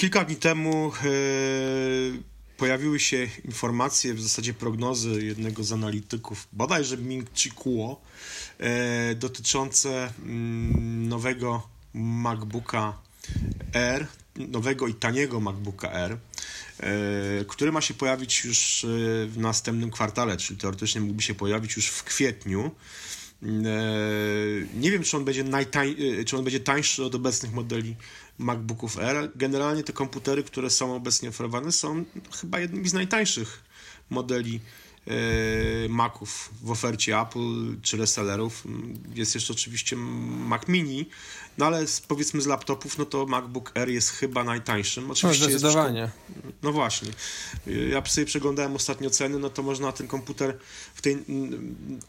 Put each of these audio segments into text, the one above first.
kilka dni temu pojawiły się informacje, w zasadzie prognozy jednego z analityków, bodajże Ming Chi Kuo, dotyczące mm, nowego MacBooka Air, nowego i taniego MacBooka Air, który ma się pojawić już w następnym kwartale, czyli teoretycznie mógłby się pojawić już w kwietniu. Nie wiem, czy on będzie, najtań, czy on będzie tańszy od obecnych modeli MacBooków Air. Generalnie te komputery, które są obecnie oferowane, są chyba jednymi z najtańszych modeli E, Maców w ofercie Apple czy resellerów. Jest jeszcze oczywiście Mac Mini, no ale z, powiedzmy z laptopów, no to MacBook Air jest chyba najtańszym. Oczywiście no zdecydowanie. Jest, no właśnie. Ja sobie przeglądałem ostatnio ceny, no to można ten komputer w tej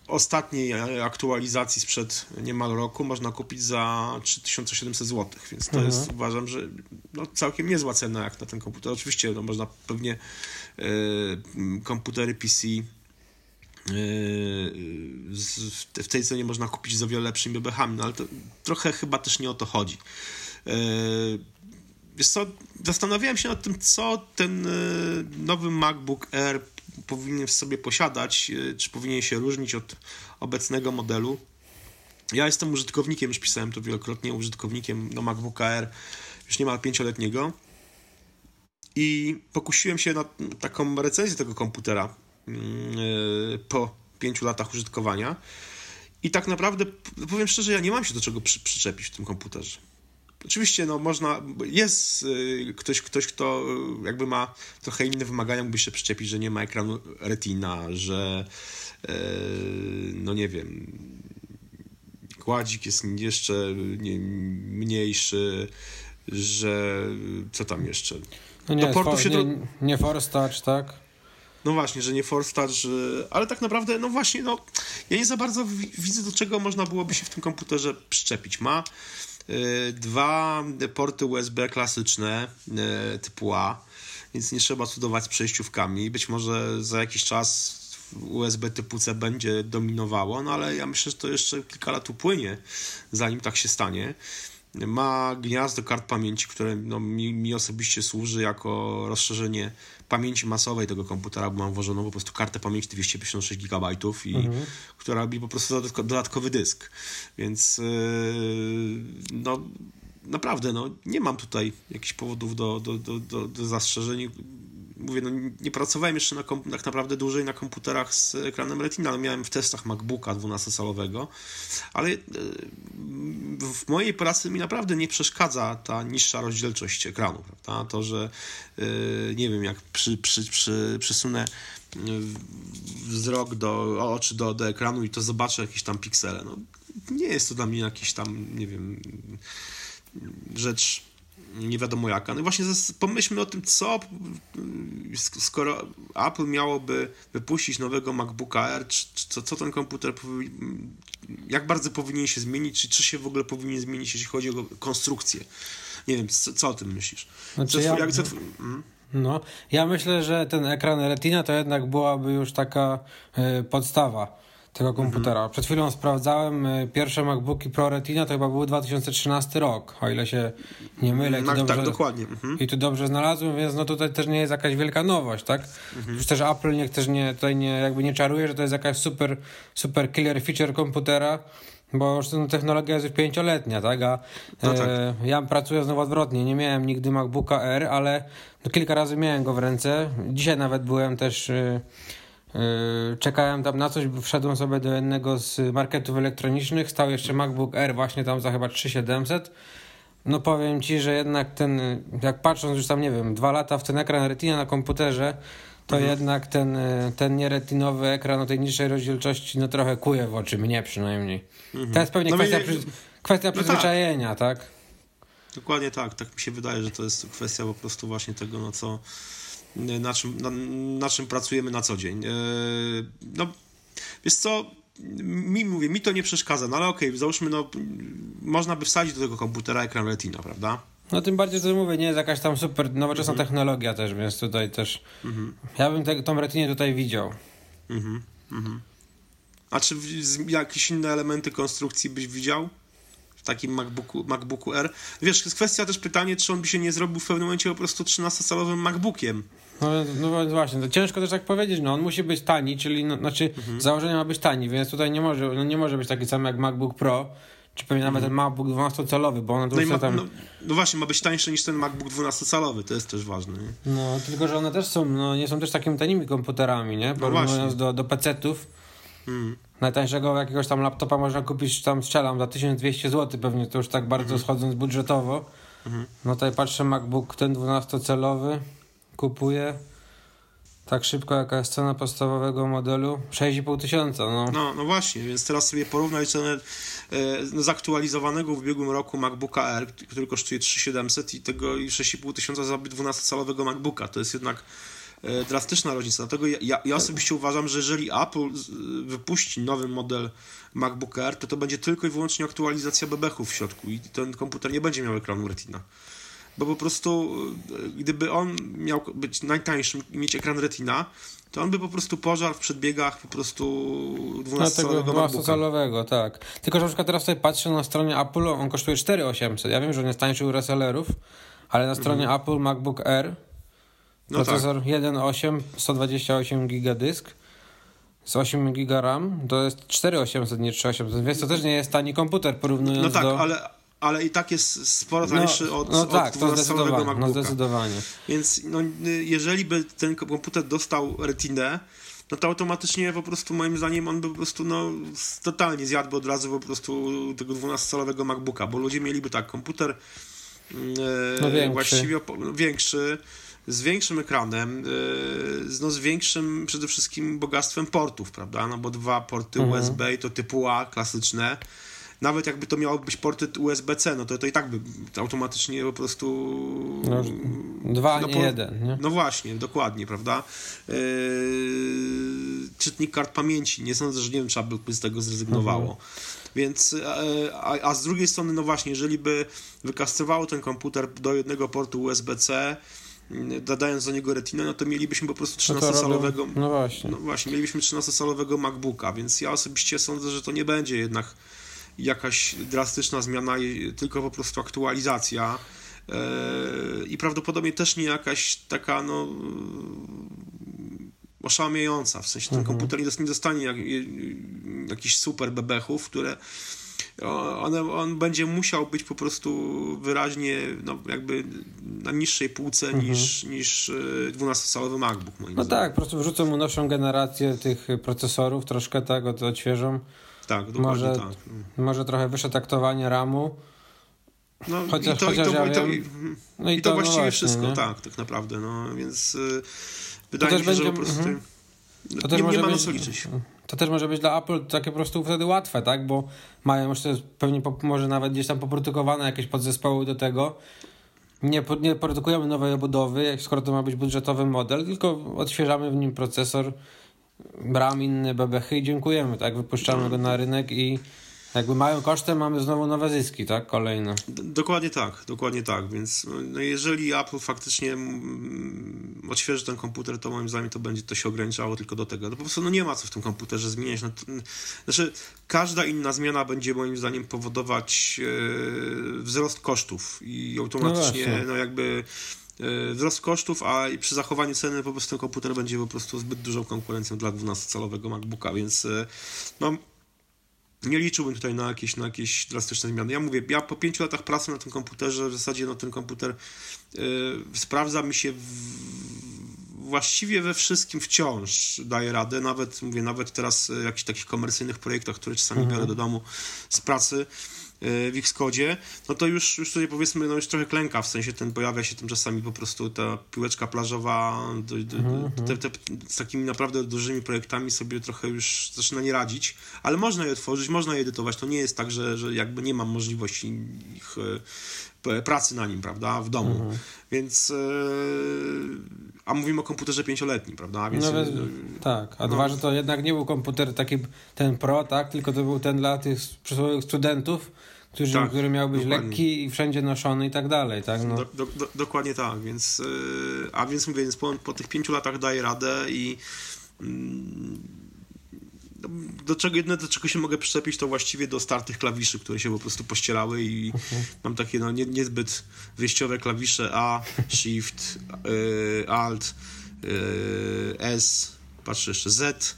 ostatniej aktualizacji sprzed niemal roku można kupić za 3700 zł, więc to mhm. jest uważam, że no, całkiem niezła cena jak na ten komputer. Oczywiście no, można pewnie Y, komputery PC y, w tej cenie można kupić za wiele lepszymi bebechami, no ale to trochę chyba też nie o to chodzi. Y, wiesz co, zastanawiałem się nad tym, co ten nowy MacBook Air powinien w sobie posiadać, czy powinien się różnić od obecnego modelu. Ja jestem użytkownikiem, już pisałem to wielokrotnie, użytkownikiem no, MacBooka Air już niemal pięcioletniego i pokusiłem się na taką recenzję tego komputera po pięciu latach użytkowania. I tak naprawdę, powiem szczerze, ja nie mam się do czego przy, przyczepić w tym komputerze. Oczywiście, no można, jest e, ktoś, ktoś, kto e, jakby ma trochę inne wymagania, mógłby się przyczepić, że nie ma ekranu retina, że no nie wiem, kładzik jest jeszcze nie, mniejszy, że co tam jeszcze? No nie, do portu się nie, do... nie Force Touch, tak? No właśnie, że nie Force Touch, ale tak naprawdę, no właśnie, no ja nie za bardzo widzę, do czego można byłoby się w tym komputerze przyczepić. Ma y, dwa porty USB klasyczne y, typu A, więc nie trzeba cudować z przejściówkami. Być może za jakiś czas USB typu C będzie dominowało, no ale ja myślę, że to jeszcze kilka lat upłynie, zanim tak się stanie. Ma gniazdo kart pamięci, które no, mi, mi, osobiście służy jako rozszerzenie pamięci masowej tego komputera, bo mam włożoną po prostu kartę pamięci 256 GB i mhm. która robi po prostu dodatkowy dysk. Więc yy, no naprawdę, no, nie mam tutaj jakichś powodów do, do, do, do, do zastrzeżeń mówię, no nie pracowałem jeszcze na tak naprawdę dłużej na komputerach z ekranem Retina, no miałem w testach MacBooka 12-calowego, ale e, w mojej pracy mi naprawdę nie przeszkadza ta niższa rozdzielczość ekranu, prawda? To, że e, nie wiem, jak przy, przy, przy, przysunę e, wzrok do oczy do, do ekranu i to zobaczę jakieś tam piksele. No, nie jest to dla mnie jakiś tam, nie wiem, rzecz nie wiadomo jaka. No i właśnie pomyślmy o tym, co skoro Apple miałoby wypuścić nowego MacBooka Air, czy, co, co ten komputer jak bardzo powinien się zmienić, czy, czy się w ogóle powinien zmienić, jeśli chodzi o konstrukcję. Nie wiem, co, co o tym myślisz? Znaczy co, ja, jak, co, hmm? No, ja myślę, że ten ekran Retina to jednak byłaby już taka y, podstawa tego komputera. Mhm. Przed chwilą sprawdzałem, y, pierwsze MacBooki Pro Retina to chyba był 2013 rok, o ile się nie mylę. Tak, dobrze, tak, dokładnie. Mhm. I tu dobrze znalazłem, więc no tutaj też nie jest jakaś wielka nowość, tak? Mhm. Już też Apple niech też nie, tutaj nie, jakby nie czaruje, że to jest jakaś super, super killer feature komputera, bo już ta technologia jest już pięcioletnia, tak? A no tak. E, ja pracuję znowu odwrotnie, nie miałem nigdy MacBooka R, ale no, kilka razy miałem go w ręce. Dzisiaj nawet byłem też... E, czekałem tam na coś, bo wszedłem sobie do jednego z marketów elektronicznych, stał jeszcze MacBook Air właśnie tam za chyba 3700. No powiem Ci, że jednak ten, jak patrząc już tam, nie wiem, dwa lata w ten ekran Retina na komputerze, to mhm. jednak ten, ten nieretinowy ekran o tej niższej rozdzielczości no trochę kuje w oczy, mnie przynajmniej. Mhm. To jest pewnie no kwestia, przy, kwestia no tak. przyzwyczajenia, tak. tak? Dokładnie tak, tak mi się wydaje, że to jest kwestia po prostu właśnie tego, no co na czym, na, na czym pracujemy na co dzień. E, no, wiesz co, mi mówię, mi to nie przeszkadza, no ale okej, okay, załóżmy, no, można by wsadzić do tego komputera ekran Retina, prawda? No tym bardziej, że mówię, nie jest jakaś tam super nowoczesna mhm. technologia też, więc tutaj też mhm. ja bym te, tą Retinie tutaj widział. Mhm. mhm. A czy jakieś inne elementy konstrukcji byś widział? W takim MacBooku, MacBooku R. Wiesz, jest kwestia też pytanie, czy on by się nie zrobił w pewnym momencie po prostu 13-calowym MacBookiem. No, no właśnie, to ciężko też tak powiedzieć, no on musi być tani, czyli no, znaczy mhm. założenie ma być tani, więc tutaj nie może, no, nie może być taki sam jak MacBook Pro, czy pewnie nawet ten MacBook 12-calowy, bo on no, ma, tam... no, no, właśnie, ma być tańszy niż ten MacBook 12-calowy, to jest też ważne. Nie? No, tylko że one też są, no nie są też takimi tanimi komputerami, nie? No Porównując no do, do PC-ów. Hmm. Najtańszego jakiegoś tam laptopa można kupić, tam strzelam, za 1200 zł pewnie, to już tak bardzo hmm. schodząc budżetowo. Hmm. No tutaj patrzę, MacBook ten 12-calowy kupuję tak szybko, jaka jest cena podstawowego modelu? 6,5 tysiąca, no. no. No właśnie, więc teraz sobie porównaj cenę e, zaktualizowanego w ubiegłym roku MacBooka R, który kosztuje 3700 i tego 6,5 tysiąca za 12-calowego MacBooka. To jest jednak drastyczna różnica. Dlatego ja, ja osobiście uważam, że jeżeli Apple wypuści nowy model MacBook Air, to to będzie tylko i wyłącznie aktualizacja bebechów w środku i ten komputer nie będzie miał ekranu Retina bo po prostu e, gdyby on miał być najtańszym i mieć ekran Retina, to on by po prostu pożarł w przedbiegach po prostu 12-calowego no, 12-calowego, tak. Tylko, że na przykład teraz sobie patrzę na stronie Apple, on kosztuje 4800. Ja wiem, że on jest tańszy u resellerów, ale na stronie mhm. Apple MacBook Air no procesor tak. 1.8, 128 GB dysk z 8 GB RAM, to jest 4800, nie 3800, więc to też nie jest tani komputer porównując no tak, do... ale ale i tak jest sporo no, tańszy no, od, no tak, od 12 to MacBooka. No zdecydowanie. Więc no, jeżeli by ten komputer dostał retinę, no to automatycznie po prostu moim zdaniem on by po prostu no totalnie zjadłby od razu po prostu tego 12-calowego MacBooka, bo ludzie mieliby tak, komputer e, no większy. właściwie większy, z większym ekranem, e, no z większym przede wszystkim bogactwem portów, prawda, no bo dwa porty mhm. USB to typu A klasyczne, nawet jakby to miało być porty USB-C, no to, to i tak by automatycznie po prostu... No, dwa, no, nie po, jeden, nie? No właśnie, dokładnie, prawda? Yy, czytnik kart pamięci, nie sądzę, że nie wiem, trzeba by z tego zrezygnowało. Mhm. Więc, e, a, a, z drugiej strony, no właśnie, jeżeli by wykastowało ten komputer do jednego portu USB-C, dodając do niego retinę, no to mielibyśmy po prostu 13-salowego. No, no właśnie. No właśnie, mielibyśmy 13-salowego MacBooka, więc ja osobiście sądzę, że to nie będzie jednak jakaś drastyczna zmiana, tylko po prostu aktualizacja. E, I prawdopodobnie też nie jakaś taka, no oszałamiająca, w sensie ten mhm. komputer nie dostanie jak, jakichś super bebechów, które one, on będzie musiał być po prostu wyraźnie no, jakby na niższej półce mhm. niż, niż 12-calowy e, MacBook moim No zdaniem. tak, po prostu wrzucą mu nowszą generację tych procesorów, troszkę tak, odświeżą. Tak, dokładnie może, tak. Może trochę wyższe taktowanie ramu. No, chociaż, i to, chociaż i to, ja i to, no i, i to, to właściwie no właśnie, wszystko, nie? tak, tak naprawdę, no więc y, wydaje mi się, będzie, że po prostu mm, to też nie, może nie ma być, co liczyć. To też może być dla Apple takie po prostu wtedy łatwe, tak, bo mają już pewnie po, może nawet gdzieś tam poprodukowane jakieś podzespoły do tego, nie, nie produkujemy nowej obudowy, skoro to ma być budżetowy model, tylko odświeżamy w nim procesor, bram inne bebechy i dziękujemy, tak? Wypuszczamy go na rynek i jakby mają kosztem, mamy znowu nowe zyski, tak? Kolejne. dokładnie tak, dokładnie tak, więc no jeżeli Apple faktycznie mm, odświeży ten komputer, to moim zdaniem to będzie to się ograniczało tylko do tego. No po prostu no nie ma co w tym komputerze zmieniać. No, znaczy, każda inna zmiana będzie moim zdaniem powodować e, wzrost kosztów i automatycznie no, no jakby E, wzrost kosztów, a przy zachowaniu ceny po prostu ten komputer będzie po prostu zbyt dużą konkurencją dla 12-calowego MacBooka, więc e, no, nie liczyłbym tutaj na jakieś, na jakieś drastyczne zmiany. Ja mówię, ja po pięciu latach pracy na tym komputerze, w zasadzie no, ten komputer yy, sprawdza mi się w, właściwie we wszystkim wciąż daje radę, nawet mówię, nawet teraz w jakichś takich komercyjnych projektach, które czasami mhm. biorę do domu z pracy, w Xcode, no to już, już tutaj powiedzmy, no już trochę klęka, w sensie ten pojawia się tam czasami po prostu ta piłeczka plażowa, do, do, mhm, te, te, z takimi naprawdę dużymi projektami sobie trochę już zaczyna nie radzić, ale można je tworzyć, można je edytować, to nie jest tak, że, że jakby nie mam możliwości ich e, pracy na nim, prawda, w domu, mhm. więc e, a mówimy o komputerze pięcioletnim, prawda, więc... No, tak, a no. dwa, że to jednak nie był komputer taki, ten pro, tak, tylko to był ten dla tych przysłowiowych studentów, którzy, tak, który miał być dokładnie. lekki i wszędzie noszony i tak dalej, tak? No. Do, do, do, dokładnie tak, więc yy, a więc mówię, więc po, po tych pięciu latach daje radę i yy, do czego jedyne, do czego się mogę przyczepić, to właściwie do startych klawiszy, które się po prostu pościerały i Mhm. mam takie no, nie, niezbyt wyjściowe klawisze A, Shift, y, Alt, y, S, patrzę jeszcze Z,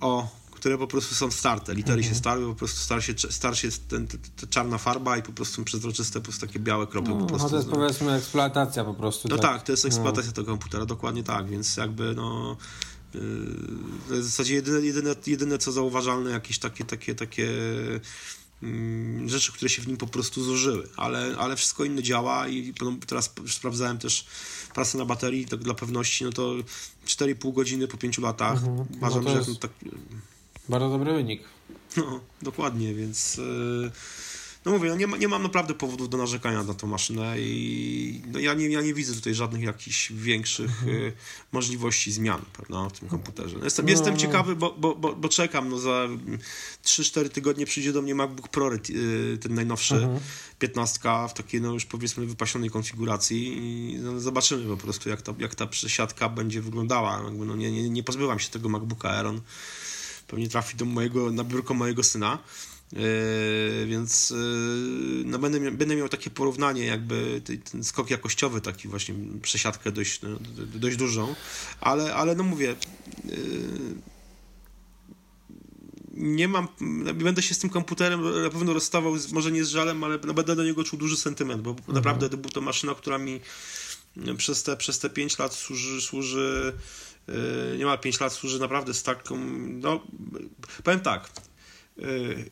O, które po prostu są starte. Litery Mhm. się starły, po prostu star się, star się ten, te, te czarna farba i po prostu przezroczyste, po prostu takie białe kropy po No, prostu. no to jest no. powiedzmy eksploatacja po prostu. No tak, to jest eksploatacja tego komputera, dokładnie tak, więc jakby no yy, jest w zasadzie jedyne, jedyne, jedyne co zauważalne, jakieś takie, takie, takie mm, rzeczy, które się w nim po prostu zużyły, ale, ale wszystko inne działa i no, teraz sprawdzałem też pracę na baterii, tak dla pewności, no to 4,5 godziny po 5 latach, uważam, to że jest- no, tak, Bardzo dobry wynik. no, dokładnie, więc yy, no mówię, no nie, ma, nie mam naprawdę powodów do narzekania na tą maszynę i no ja, nie, ja nie widzę tutaj żadnych jakichś większych yy, możliwości zmian prawda, w tym komputerze. No Jestem, No, jestem no. ciekawy, bo, bo, bo, bo czekam, no za 3-4 tygodnie przyjdzie do mnie MacBook Pro, yy, ten najnowszy, 15 w takiej no już powiedzmy wypasionej konfiguracji i no, zobaczymy po prostu jak ta, jak ta przesiadka będzie wyglądała. Jakby, no, nie, nie, nie pozbyłam się tego MacBooka Air, on pewnie trafi do mojego, na biurko mojego syna. Yy, więc yy, no będę, mia- będę miał takie porównanie, jakby tej- ten skok jakościowy, taki właśnie przesiadkę dość, no, dość dużą, ale, ale no mówię, yy, nie mam, będę się z tym komputerem na pewno rozstawał, może nie z żalem, ale no będę do niego czuł duży sentyment, bo naprawdę to była to maszyna, która mi przez te, przez te 5 lat służy, służy niemal 5 lat służy naprawdę z taką, no powiem tak, yy,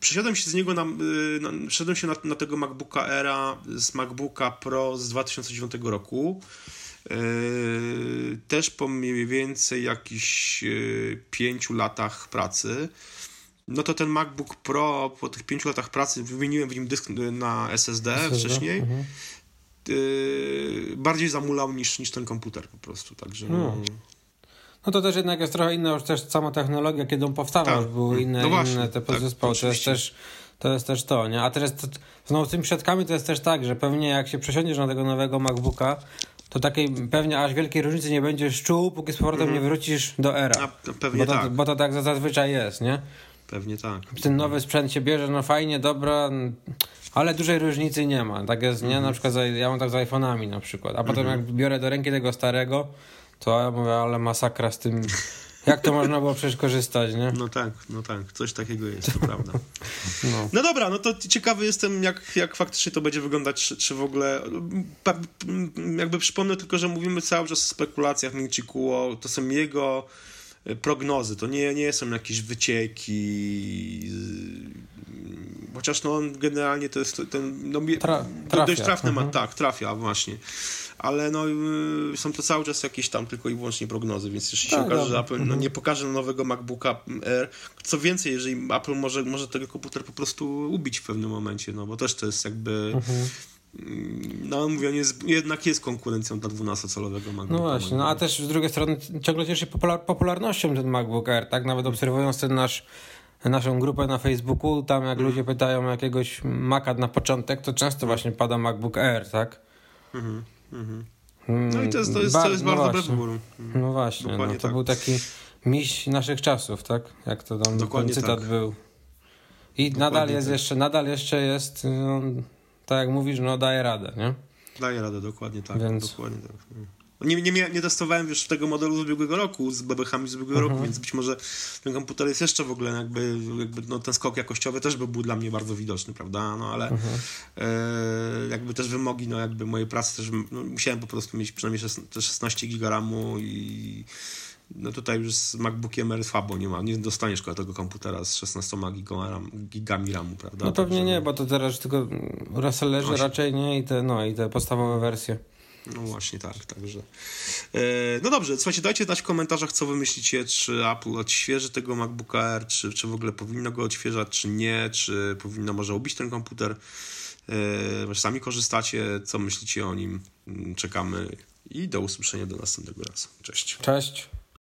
przesiadłem się z niego na, yy, na przeszedłem się na, na tego MacBooka Era z MacBooka Pro z 2009 roku. Yy, też po mniej więcej jakichś yy, pięciu latach pracy. No to ten MacBook Pro po tych pięciu latach pracy wymieniłem w nim dysk na SSD, SSD, wcześniej. mhm. Yy, bardziej zamulał niż, niż ten komputer po prostu, także no, No to też jednak jest trochę inna już też sama technologia, kiedy on powstawał, Tak. były inne, No właśnie, inne te tak, podzespoły. to jest też to jest też to, nie? A teraz to, znowu z tymi środkami to jest też tak, że pewnie jak się przesiądziesz na tego nowego MacBooka, to takiej pewnie aż wielkiej różnicy nie będziesz czuł, póki z powrotem nie wrócisz do era. a, pewnie Bo to, tak, bo to tak zazwyczaj jest, nie? pewnie tak. Ten nowy sprzęt się bierze, no fajnie, dobra, ale dużej różnicy nie ma. Tak jest, nie? Na przykład za, ja mam tak z iPhone'ami na przykład. A potem jak biorę do ręki tego starego, to ja mówię, ale masakra z tym. Jak to można było przecież korzystać, nie? No tak, no tak, coś takiego jest, to prawda. No. No dobra, no to ciekawy jestem, jak, jak faktycznie to będzie wyglądać, czy, czy w ogóle. Jakby przypomnę tylko, że mówimy cały czas o spekulacjach Minchi Kuo, to są jego prognozy, to nie, nie są jakieś wycieki. Chociaż no on generalnie to jest ten. No, Tra- trafia. dość trafny ma, Mhm. tak, trafia właśnie. Ale no, y, są to cały czas jakieś tam tylko i wyłącznie prognozy, więc jeśli się Tak, okaże, że. Apple no, nie pokaże nowego MacBooka Air, co więcej, jeżeli Apple może, może tego komputer po prostu ubić w pewnym momencie, no bo też to jest jakby. Mhm. mm, No mówię, jest, jednak jest konkurencją dla 12-calowego MacBooka. No właśnie, no a też z drugiej strony ciągle cieszy się popular- popularnością ten MacBook Air, tak? Nawet obserwując ten nasz, naszą grupę na Facebooku, tam jak ludzie pytają o jakiegoś Maca na początek, to często właśnie pada MacBook Air, tak? Mhm, mhm. Mm, No i to jest, to jest, ba- to jest no bardzo dobry właśnie. wybór. No właśnie, no, to tak. był taki miś naszych czasów, tak? Jak to tam Dokładnie cytat tak. był. I nadal jest tak. jeszcze, nadal jeszcze jest, no, tak jak mówisz, no daje radę, nie? Daje radę, dokładnie tak. Więc- Dokładnie tak. No. Nie, nie, nie testowałem już tego modelu z ubiegłego roku, z bebechami z ubiegłego Mhm. roku, więc być może ten komputer jest jeszcze w ogóle jakby, jakby no, ten skok jakościowy też by był dla mnie bardzo widoczny, prawda? No ale Mhm. e, jakby też wymogi, no jakby mojej pracy też no, musiałem po prostu mieć przynajmniej 16, te 16 giga RAMu i no tutaj już z MacBookiem Air słabo nie ma, nie dostaniesz tego komputera z 16 giga RAM, gigami RAMu, prawda? No pewnie Także- nie, bo to teraz tylko resellerzy Właśnie. raczej nie i te, no, i te podstawowe wersje. No właśnie tak, także. E, no dobrze, słuchajcie, dajcie znać w komentarzach, co wy myślicie, czy Apple odświeży tego MacBooka Air, czy, czy w ogóle powinno go odświeżać, czy nie, czy powinno może ubić ten komputer. E, sami korzystacie, co myślicie o nim. Mm, Czekamy i do usłyszenia do następnego razu. Cześć. Cześć.